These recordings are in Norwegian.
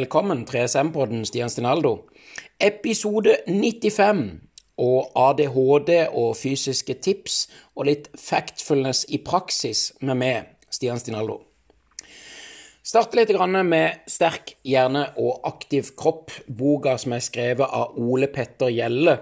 Velkommen, 3SM-podden Stian Stinaldo. Episode 95. Og ADHD og fysiske tips og litt factfulness i praksis med meg, Stian Stinaldo. Starte litt med Sterk hjerne og aktiv kropp, boka som er skrevet av Ole Petter Gjelle.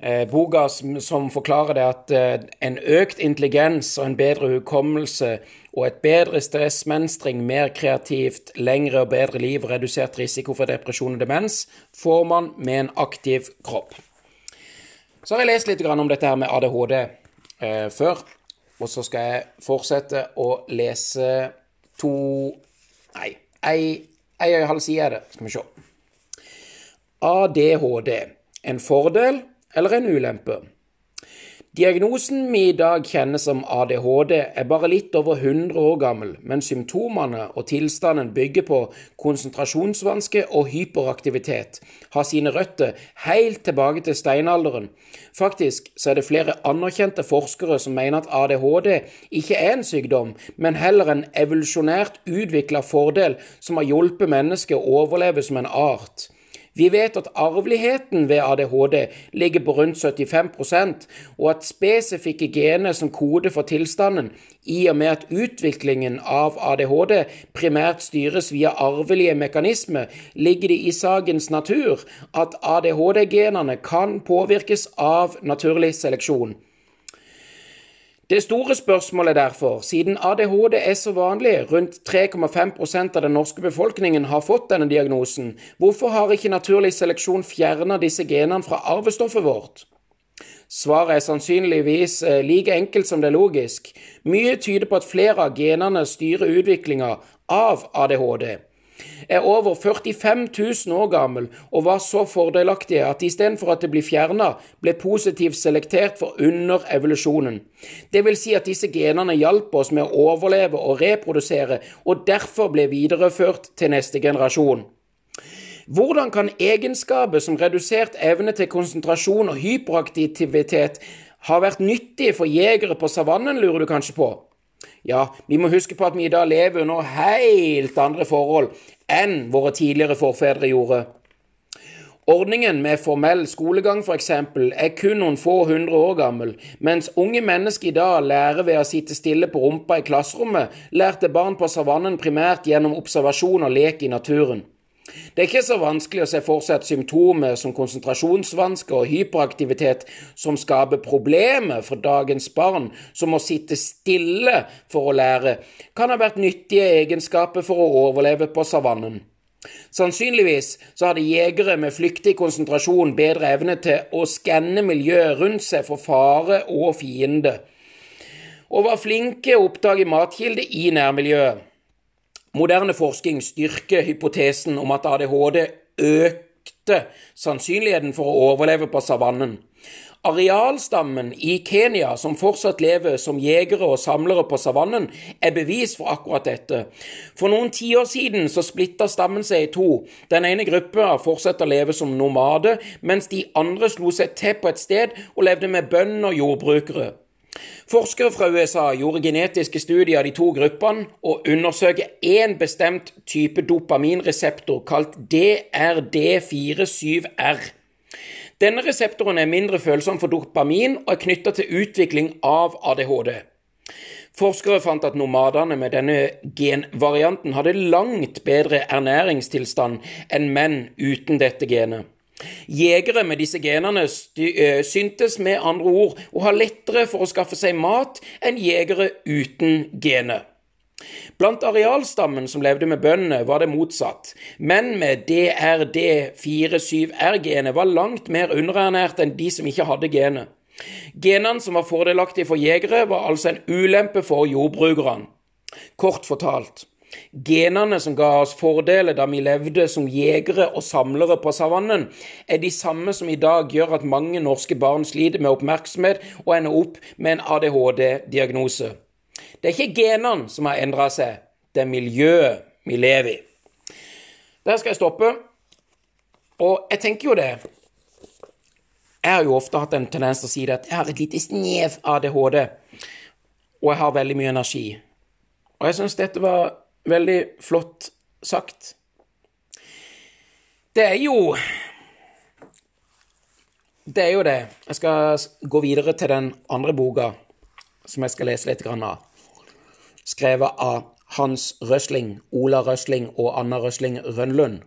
Eh, boka som forklarer det at eh, en økt intelligens og en bedre hukommelse og et bedre stressmønstring, mer kreativt, lengre og bedre liv og redusert risiko for depresjon og demens får man med en aktiv kropp. Så har jeg lest litt om dette her med ADHD eh, før, og så skal jeg fortsette å lese to Nei, ei, ei og en halv side er det. Skal vi se. ADHD. En fordel eller en ulempe? Diagnosen vi i dag kjenner som ADHD, er bare litt over 100 år gammel, men symptomene og tilstanden bygger på konsentrasjonsvanske og hyperaktivitet, har sine røtter helt tilbake til steinalderen. Faktisk så er det flere anerkjente forskere som mener at ADHD ikke er en sykdom, men heller en evolusjonært utvikla fordel som har hjulpet mennesket å overleve som en art. Vi vet at arveligheten ved ADHD ligger på rundt 75 og at spesifikke gener som kode for tilstanden, i og med at utviklingen av ADHD primært styres via arvelige mekanismer, ligger det i sakens natur at ADHD-genene kan påvirkes av naturlig seleksjon. Det store spørsmålet derfor, siden ADHD er så vanlig, rundt 3,5% av den norske befolkningen har fått denne diagnosen, hvorfor har ikke naturlig seleksjon fjerna disse genene fra arvestoffet vårt? Svaret er sannsynligvis eh, like enkelt som det er logisk. Mye tyder på at flere av genene styrer utviklinga av ADHD er over 45 000 år gammel og var så fordelaktige at istedenfor at det blir fjerna, ble positivt selektert for under evolusjonen. Det vil si at disse genene hjalp oss med å overleve og reprodusere, og derfor ble videreført til neste generasjon. Hvordan kan egenskaper som redusert evne til konsentrasjon og hyperaktivitet ha vært nyttige for jegere på savannen, lurer du kanskje på? Ja, vi må huske på at vi i dag lever under helt andre forhold enn våre tidligere forfedre gjorde. Ordningen med formell skolegang f.eks. er kun noen få hundre år gammel, mens unge mennesker i dag lærer ved å sitte stille på rumpa i klasserommet, lærte barn på savannen primært gjennom observasjon og lek i naturen. Det er ikke så vanskelig å se for seg at symptomer som konsentrasjonsvansker og hyperaktivitet som skaper problemer for dagens barn, som må sitte stille for å lære, kan ha vært nyttige egenskaper for å overleve på savannen. Sannsynligvis så hadde jegere med flyktig konsentrasjon bedre evne til å skanne miljøet rundt seg for fare og fiende, og var flinke å oppdage matkilder i nærmiljøet. Moderne forskning styrker hypotesen om at ADHD økte sannsynligheten for å overleve på savannen. Arealstammen i Kenya, som fortsatt lever som jegere og samlere på savannen, er bevis for akkurat dette. For noen tiår siden så splitta stammen seg i to. Den ene gruppa fortsatte å leve som nomade, mens de andre slo seg til på et sted og levde med bønder og jordbrukere. Forskere fra USA gjorde genetiske studier av de to gruppene og undersøker én bestemt type dopaminreseptor kalt DRD47R. Denne reseptoren er mindre følsom for dopamin og er knytta til utvikling av ADHD. Forskere fant at nomadene med denne genvarianten hadde langt bedre ernæringstilstand enn menn uten dette genet. Jegere med disse genene eh, syntes med andre ord å ha lettere for å skaffe seg mat enn jegere uten genet. Blant arealstammen som levde med bøndene, var det motsatt. Menn med DRD47R-genet var langt mer underernært enn de som ikke hadde genet. Genene som var fordelaktige for jegere, var altså en ulempe for jordbrukerne. Kort fortalt. Genene som ga oss fordeler da vi levde som jegere og samlere på savannen, er de samme som i dag gjør at mange norske barn sliter med oppmerksomhet og ender opp med en ADHD-diagnose. Det er ikke genene som har endra seg, det er miljøet vi lever i. Der skal jeg stoppe. Og jeg tenker jo det Jeg har jo ofte hatt en tendens til å si det at jeg har et lite snev ADHD, og jeg har veldig mye energi. Og jeg syns dette var Veldig flott sagt. Det er jo Det er jo det. Jeg skal gå videre til den andre boka som jeg skal lese litt av. Skrevet av Hans Røsling, Ola Røsling og Anna Røsling Rønlund.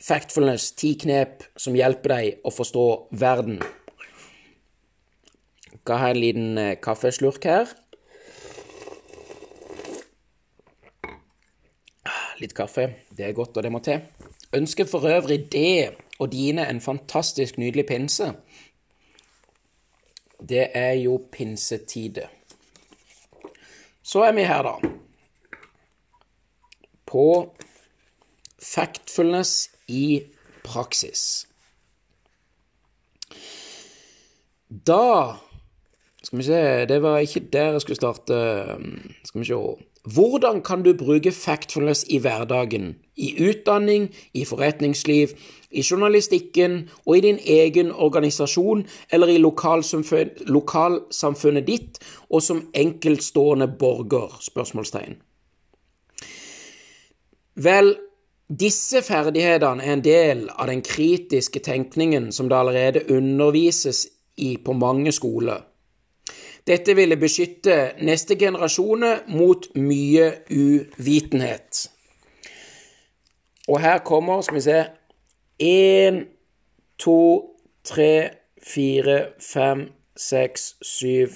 Factfulness, ti knep som hjelper deg å forstå verden. Skal ha en liten eh, kaffeslurk her. Litt kaffe, det er godt, og det må til. Ønsker for øvrig det og dine en fantastisk nydelig pinse. Det er jo pinsetide. Så er vi her, da. På factfulness i praksis. Da Skal vi se, det var ikke der jeg skulle starte. Skal vi se Hvordan kan du bruke factfulness i hverdagen? I utdanning, i forretningsliv, i journalistikken og i din egen organisasjon eller i lokalsamfunn, lokalsamfunnet ditt og som enkeltstående borger? Spørsmålstegn. Vel, disse ferdighetene er en del av den kritiske tenkningen som det allerede undervises i på mange skoler. Dette ville beskytte neste generasjoner mot mye uvitenhet. Og her kommer, skal vi se Én, to, tre, fire, fem, seks, syv,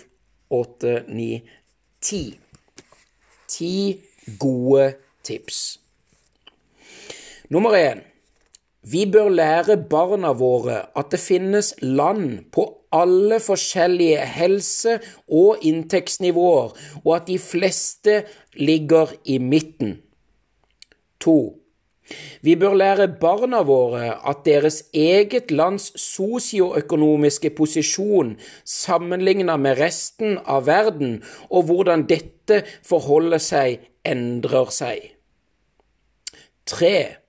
åtte, ni, ti. Ti gode tips. Nummer én. Vi bør lære barna våre at det finnes land på alle forskjellige helse- og inntektsnivåer, og at de fleste ligger i midten. To. Vi bør lære barna våre at deres eget lands sosioøkonomiske posisjon sammenlignet med resten av verden, og hvordan dette forholder seg, endrer seg. Tre.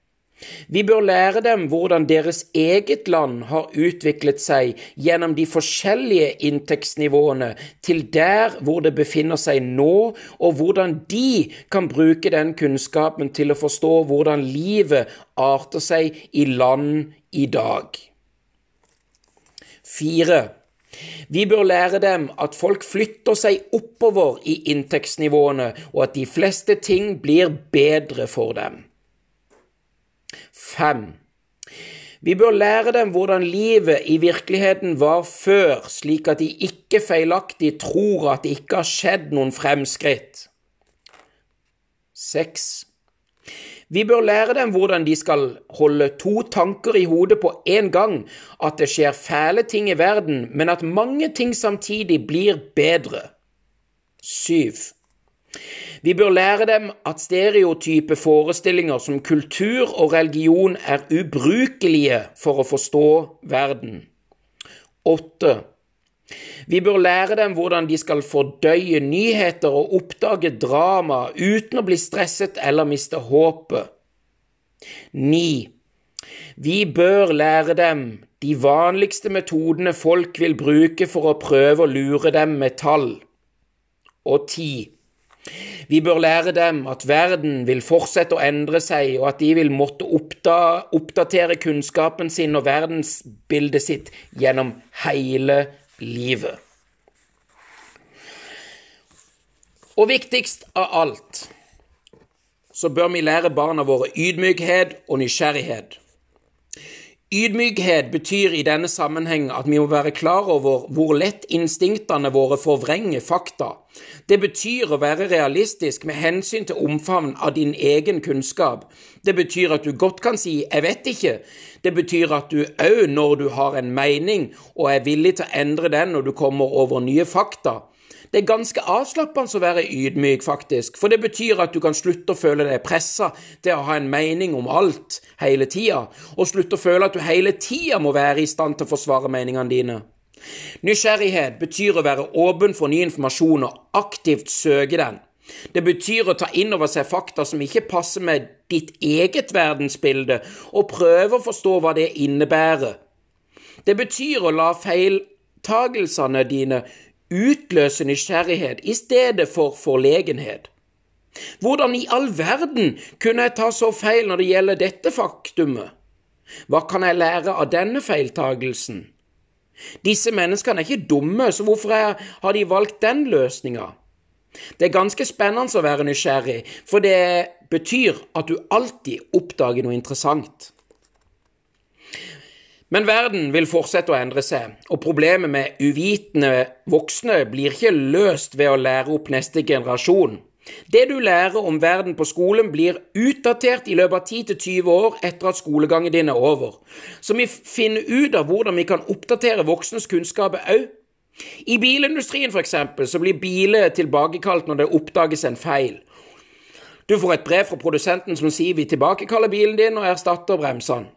Vi bør lære dem hvordan deres eget land har utviklet seg gjennom de forskjellige inntektsnivåene til der hvor det befinner seg nå, og hvordan de kan bruke den kunnskapen til å forstå hvordan livet arter seg i land i dag. Fire. Vi bør lære dem at folk flytter seg oppover i inntektsnivåene, og at de fleste ting blir bedre for dem. 5. Vi bør lære dem hvordan livet i virkeligheten var før, slik at de ikke feilaktig tror at det ikke har skjedd noen fremskritt. 6. Vi bør lære dem hvordan de skal holde to tanker i hodet på én gang, at det skjer fæle ting i verden, men at mange ting samtidig blir bedre. 7. Vi bør lære dem at stereotype forestillinger som kultur og religion er ubrukelige for å forstå verden. 8. Vi bør lære dem hvordan de skal fordøye nyheter og oppdage drama uten å bli stresset eller miste håpet. 9. Vi bør lære dem de vanligste metodene folk vil bruke for å prøve å lure dem med tall. Og 10. Vi bør lære dem at verden vil fortsette å endre seg, og at de vil måtte oppdatere kunnskapen sin og verdensbildet sitt gjennom hele livet. Og viktigst av alt så bør vi lære barna våre ydmykhet og nysgjerrighet. Ydmykhet betyr i denne sammenheng at vi må være klar over hvor lett instinktene våre forvrenger fakta. Det betyr å være realistisk med hensyn til omfavn av din egen kunnskap. Det betyr at du godt kan si 'jeg vet ikke'. Det betyr at du òg, når du har en mening og er villig til å endre den når du kommer over nye fakta, det er ganske avslappende å være ydmyk, faktisk, for det betyr at du kan slutte å føle deg pressa til å ha en mening om alt hele tida, og slutte å føle at du hele tida må være i stand til å forsvare meningene dine. Nysgjerrighet betyr å være åpen for ny informasjon og aktivt søke den. Det betyr å ta inn over seg fakta som ikke passer med ditt eget verdensbilde, og prøve å forstå hva det innebærer. Det betyr å la feiltagelsene dine utløse nysgjerrighet i stedet for forlegenhet. Hvordan i all verden kunne jeg ta så feil når det gjelder dette faktumet? Hva kan jeg lære av denne feiltagelsen? Disse menneskene er ikke dumme, så hvorfor har de valgt den løsninga? Det er ganske spennende å være nysgjerrig, for det betyr at du alltid oppdager noe interessant. Men verden vil fortsette å endre seg, og problemet med uvitende voksne blir ikke løst ved å lære opp neste generasjon. Det du lærer om verden på skolen, blir utdatert i løpet av 10-20 år etter at skolegangen din er over. Så vi finner ut av hvordan vi kan oppdatere voksnes kunnskaper òg. I bilindustrien for eksempel, så blir biler tilbakekalt når det oppdages en feil. Du får et brev fra produsenten som sier vi tilbakekaller bilen din og erstatter bremsene.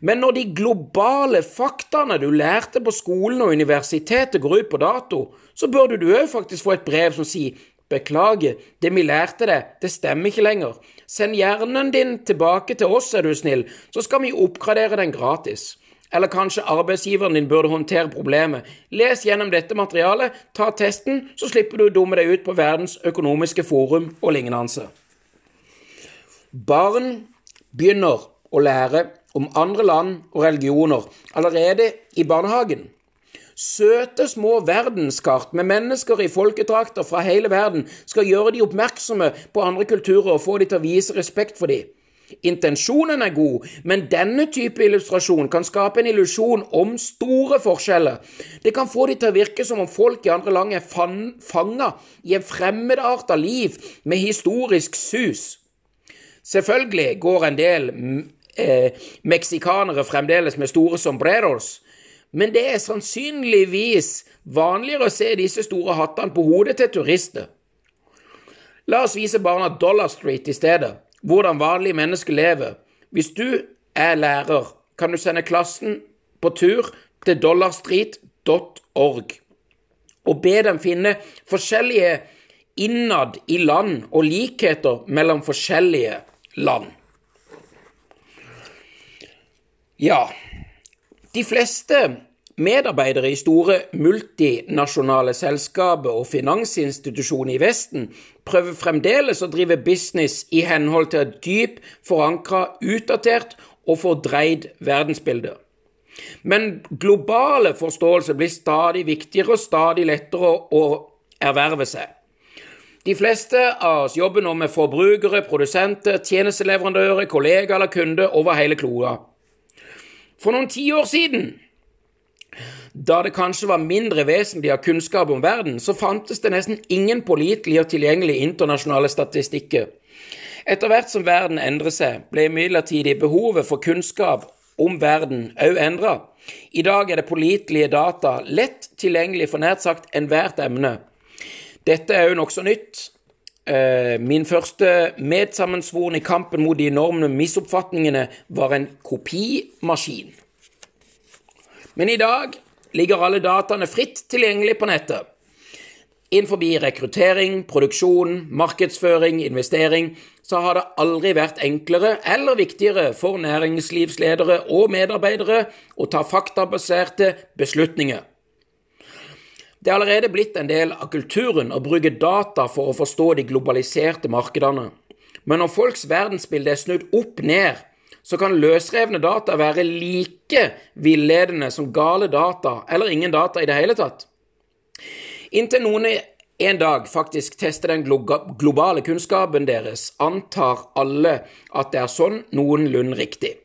Men når de globale faktaene du lærte på skolen og universitetet går ut på dato, så burde du òg faktisk få et brev som sier Beklager, det vi lærte deg, det stemmer ikke lenger. Send hjernen din tilbake til oss, er du snill, så skal vi oppgradere den gratis. Eller kanskje arbeidsgiveren din burde håndtere problemet. Les gjennom dette materialet, ta testen, så slipper du å dumme deg ut på Verdens økonomiske forum og lignende. Barn begynner å lære om andre land og religioner allerede i barnehagen. Søte små verdenskart med mennesker i folkedrakter fra hele verden skal gjøre de oppmerksomme på andre kulturer og få de til å vise respekt for dem. Intensjonen er god, men denne type illustrasjon kan skape en illusjon om store forskjeller. Det kan få de til å virke som om folk i andre land er fanga i en fremmedarta liv med historisk sus. Selvfølgelig går en del eh, meksikanere fremdeles med store sombreros, men det er sannsynligvis vanligere å se disse store hattene på hodet til turister. La oss vise barna Dollar Street i stedet, hvordan vanlige mennesker lever. Hvis du er lærer, kan du sende klassen på tur til dollarstreet.org og be dem finne forskjellige innad i land og likheter mellom forskjellige land. Ja, de fleste medarbeidere i store multinasjonale selskaper og finansinstitusjoner i Vesten prøver fremdeles å drive business i henhold til et dyp forankra, utdatert og fordreid verdensbilde. Men globale forståelse blir stadig viktigere og stadig lettere å erverve seg. De fleste av oss jobber nå med forbrukere, produsenter, tjenesteleverandører, kollegaer eller kunder over hele kloda. For noen tiår siden, da det kanskje var mindre vesentlig av kunnskap om verden, så fantes det nesten ingen pålitelige og tilgjengelige internasjonale statistikker. Etter hvert som verden endrer seg, ble imidlertid behovet for kunnskap om verden òg endra. I dag er det pålitelige data lett tilgjengelig for nært sagt enhvert emne. Dette er òg nokså nytt, min første medsammensvorne i kampen mot de enorme misoppfatningene var en kopimaskin. Men i dag ligger alle dataene fritt tilgjengelig på nettet. Innenfor rekruttering, produksjon, markedsføring, investering så har det aldri vært enklere eller viktigere for næringslivsledere og medarbeidere å ta faktabaserte beslutninger. Det er allerede blitt en del av kulturen å bruke data for å forstå de globaliserte markedene. Men når folks verdensbilde er snudd opp ned, så kan løsrevne data være like villedende som gale data, eller ingen data i det hele tatt. Inntil noen en dag faktisk tester den globale kunnskapen deres, antar alle at det er sånn noenlunde riktig.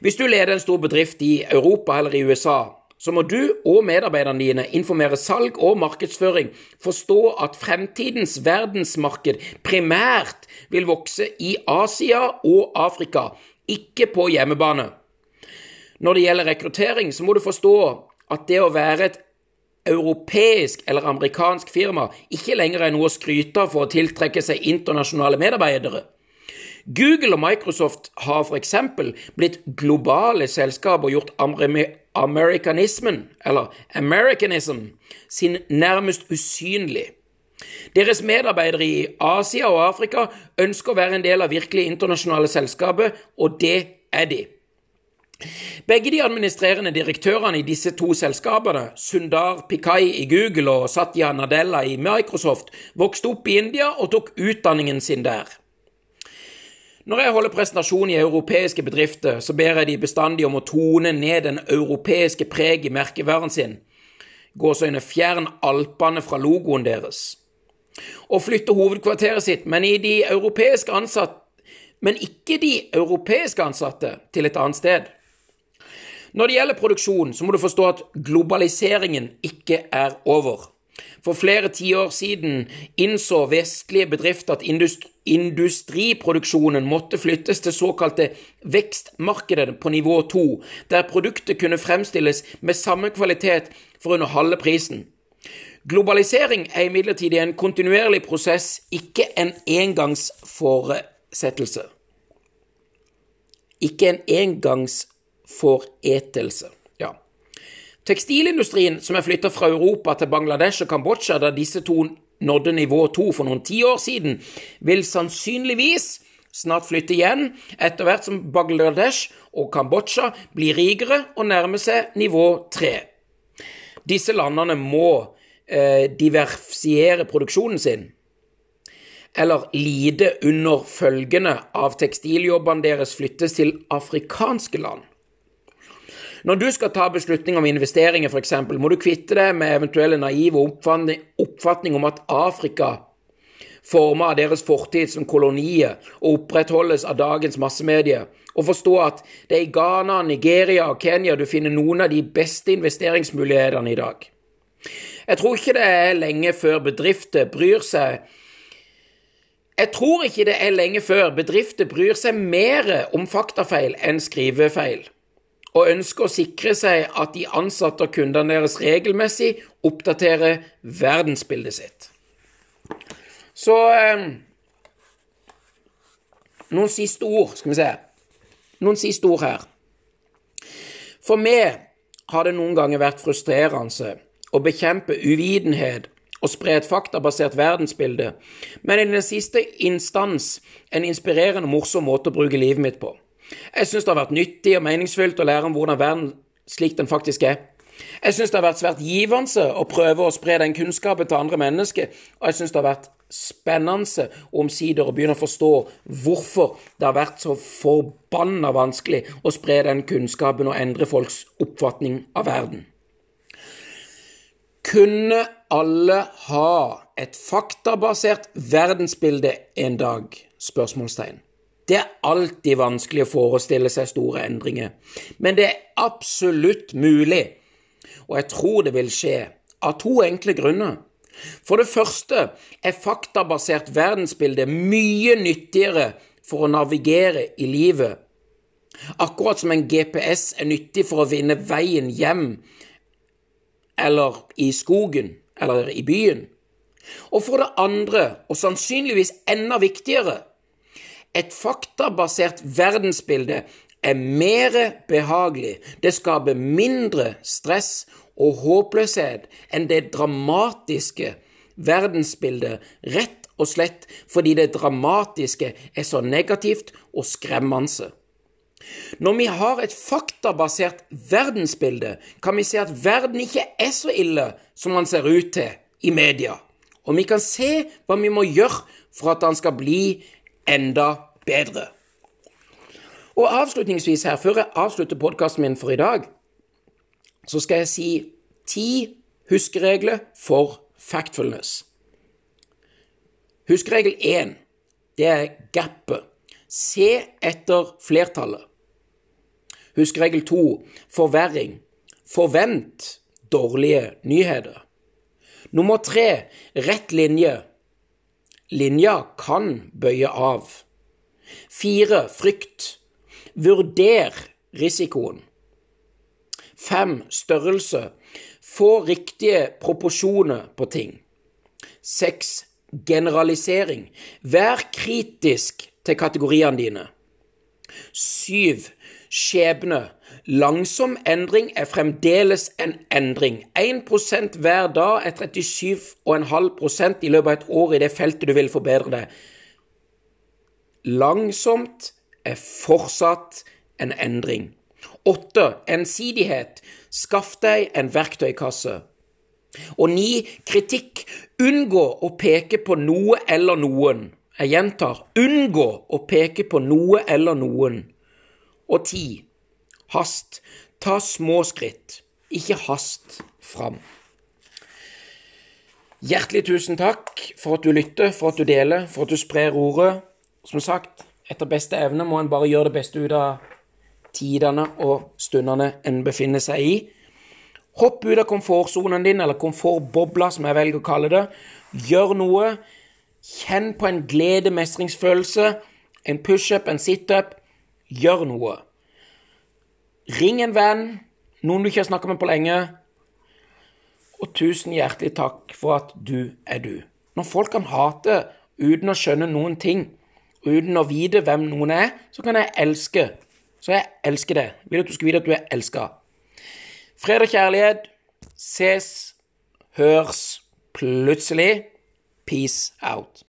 Hvis du leder en stor bedrift i Europa eller i USA, så må du og medarbeiderne dine informere salg og markedsføring, forstå at fremtidens verdensmarked primært vil vokse i Asia og Afrika, ikke på hjemmebane. Når det gjelder rekruttering, så må du forstå at det å være et europeisk eller amerikansk firma ikke lenger er noe å skryte av for å tiltrekke seg internasjonale medarbeidere. Google og Microsoft har f.eks. blitt globale selskaper og gjort amerikanismen, eller americanism, sin nærmest usynlig. Deres medarbeidere i Asia og Afrika ønsker å være en del av virkelig internasjonale selskaper, og det er de. Begge de administrerende direktørene i disse to selskapene, Sundar Pikai i Google og Satya Nadella i Microsoft, vokste opp i India og tok utdanningen sin der. Når jeg holder presentasjon i europeiske bedrifter, så ber jeg de bestandig om å tone ned den europeiske preg i merkevaren sin. Gåseøyne fjern Alpene fra logoen deres. Og flytte hovedkvarteret sitt, men, de ansatte, men ikke de europeiske ansatte, til et annet sted. Når det gjelder produksjon, så må du forstå at globaliseringen ikke er over. For flere tiår siden innså vestlige bedrifter at industri, industriproduksjonen måtte flyttes til såkalte vekstmarkeder på nivå 2, der produktet kunne fremstilles med samme kvalitet for under halve prisen. Globalisering er imidlertid en kontinuerlig prosess, ikke en engangsforsettelse. Ikke en engangsforetelse. Tekstilindustrien som er flytta fra Europa til Bangladesh og Kambodsja da disse to nådde nivå to for noen tiår siden, vil sannsynligvis snart flytte igjen etter hvert som Bangladesh og Kambodsja blir rikere og nærmer seg nivå tre. Disse landene må eh, diversiere produksjonen sin, eller lide under følgene av tekstiljobbene deres flyttes til afrikanske land. Når du skal ta beslutning om investeringer, f.eks., må du kvitte deg med eventuelle naive oppfatning om at Afrika formet av deres fortid som kolonier og opprettholdes av dagens massemedier, og forstå at det er i Ghana, Nigeria og Kenya du finner noen av de beste investeringsmulighetene i dag. Jeg tror ikke det er lenge før bedrifter bryr seg Jeg tror ikke det er lenge før bedrifter bryr seg mer om faktafeil enn skrivefeil og ønsker å sikre seg at de ansatte og kundene deres regelmessig oppdaterer verdensbildet sitt. Så eh, Noen siste ord, skal vi se. Noen siste ord her. For meg har det noen ganger vært frustrerende å bekjempe uvitenhet og spre et faktabasert verdensbilde, men i den siste instans en inspirerende morsom måte å bruke livet mitt på. Jeg syns det har vært nyttig og meningsfullt å lære om hvordan verden slik den faktisk er. Jeg syns det har vært svært givende å prøve å spre den kunnskapen til andre mennesker, og jeg syns det har vært spennende omsider å begynne å forstå hvorfor det har vært så forbanna vanskelig å spre den kunnskapen og endre folks oppfatning av verden. Kunne alle ha et faktabasert verdensbilde en dag? Spørsmålstegn. Det er alltid vanskelig å forestille seg store endringer, men det er absolutt mulig, og jeg tror det vil skje, av to enkle grunner. For det første er faktabasert verdensbilde mye nyttigere for å navigere i livet, akkurat som en GPS er nyttig for å vinne veien hjem, eller i skogen, eller i byen. Og for det andre, og sannsynligvis enda viktigere, et faktabasert verdensbilde er mer behagelig, det skaper mindre stress og håpløshet enn det dramatiske verdensbildet, rett og slett fordi det dramatiske er så negativt og skremmende. Når vi har et faktabasert verdensbilde, kan vi se at verden ikke er så ille som den ser ut til i media, og vi kan se hva vi må gjøre for at den skal bli enda bedre. Og avslutningsvis her, før jeg avslutter podkasten min for i dag, så skal jeg si ti huskeregler for factfulness. Huskeregel én, det er gapet. Se etter flertallet. Huskeregel to, forverring. Forvent dårlige nyheter. Nummer tre, rett linje. Linja kan bøye av. Fire, frykt. Vurder risikoen. Fem, størrelse. Få riktige proporsjoner på ting. Seks, generalisering. Vær kritisk til kategoriene dine. Syv, skjebne. Langsom endring er fremdeles en endring. 1% hver dag er 37,5% i løpet av et år i det feltet du vil forbedre deg langsomt er fortsatt en endring. Åtte, ensidighet. Skaff deg en verktøykasse. Og ni, kritikk. Unngå å peke på noe eller noen, Jeg gjentar unngå å peke på noe eller noen. Og ti hast. Ta små skritt, ikke hast fram. Hjertelig tusen takk for at du lytter, for at du deler, for at du sprer ordet. Som sagt, etter beste evne må en bare gjøre det beste ut av tidene og stundene en befinner seg i. Hopp ut av komfortsonen din, eller komfortbobla, som jeg velger å kalle det. Gjør noe. Kjenn på en glede, mestringsfølelse, en pushup, en situp. Gjør noe. Ring en venn, noen du ikke har snakka med på lenge. Og tusen hjertelig takk for at du er du. Når folk kan hate uten å skjønne noen ting, uten å vite hvem noen er, så kan jeg elske. Så jeg elsker det. Vil at du skal vite at du er elska. Fred og kjærlighet. Ses, hørs plutselig. Peace out.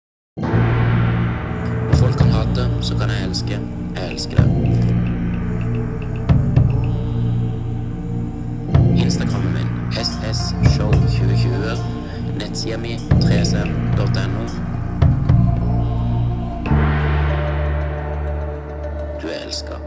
Folk kan hate, så kan jeg elske. Jeg elsker det. Instagrammen min ssshow2020. Nettsida mi 3sm.no. Du er elska.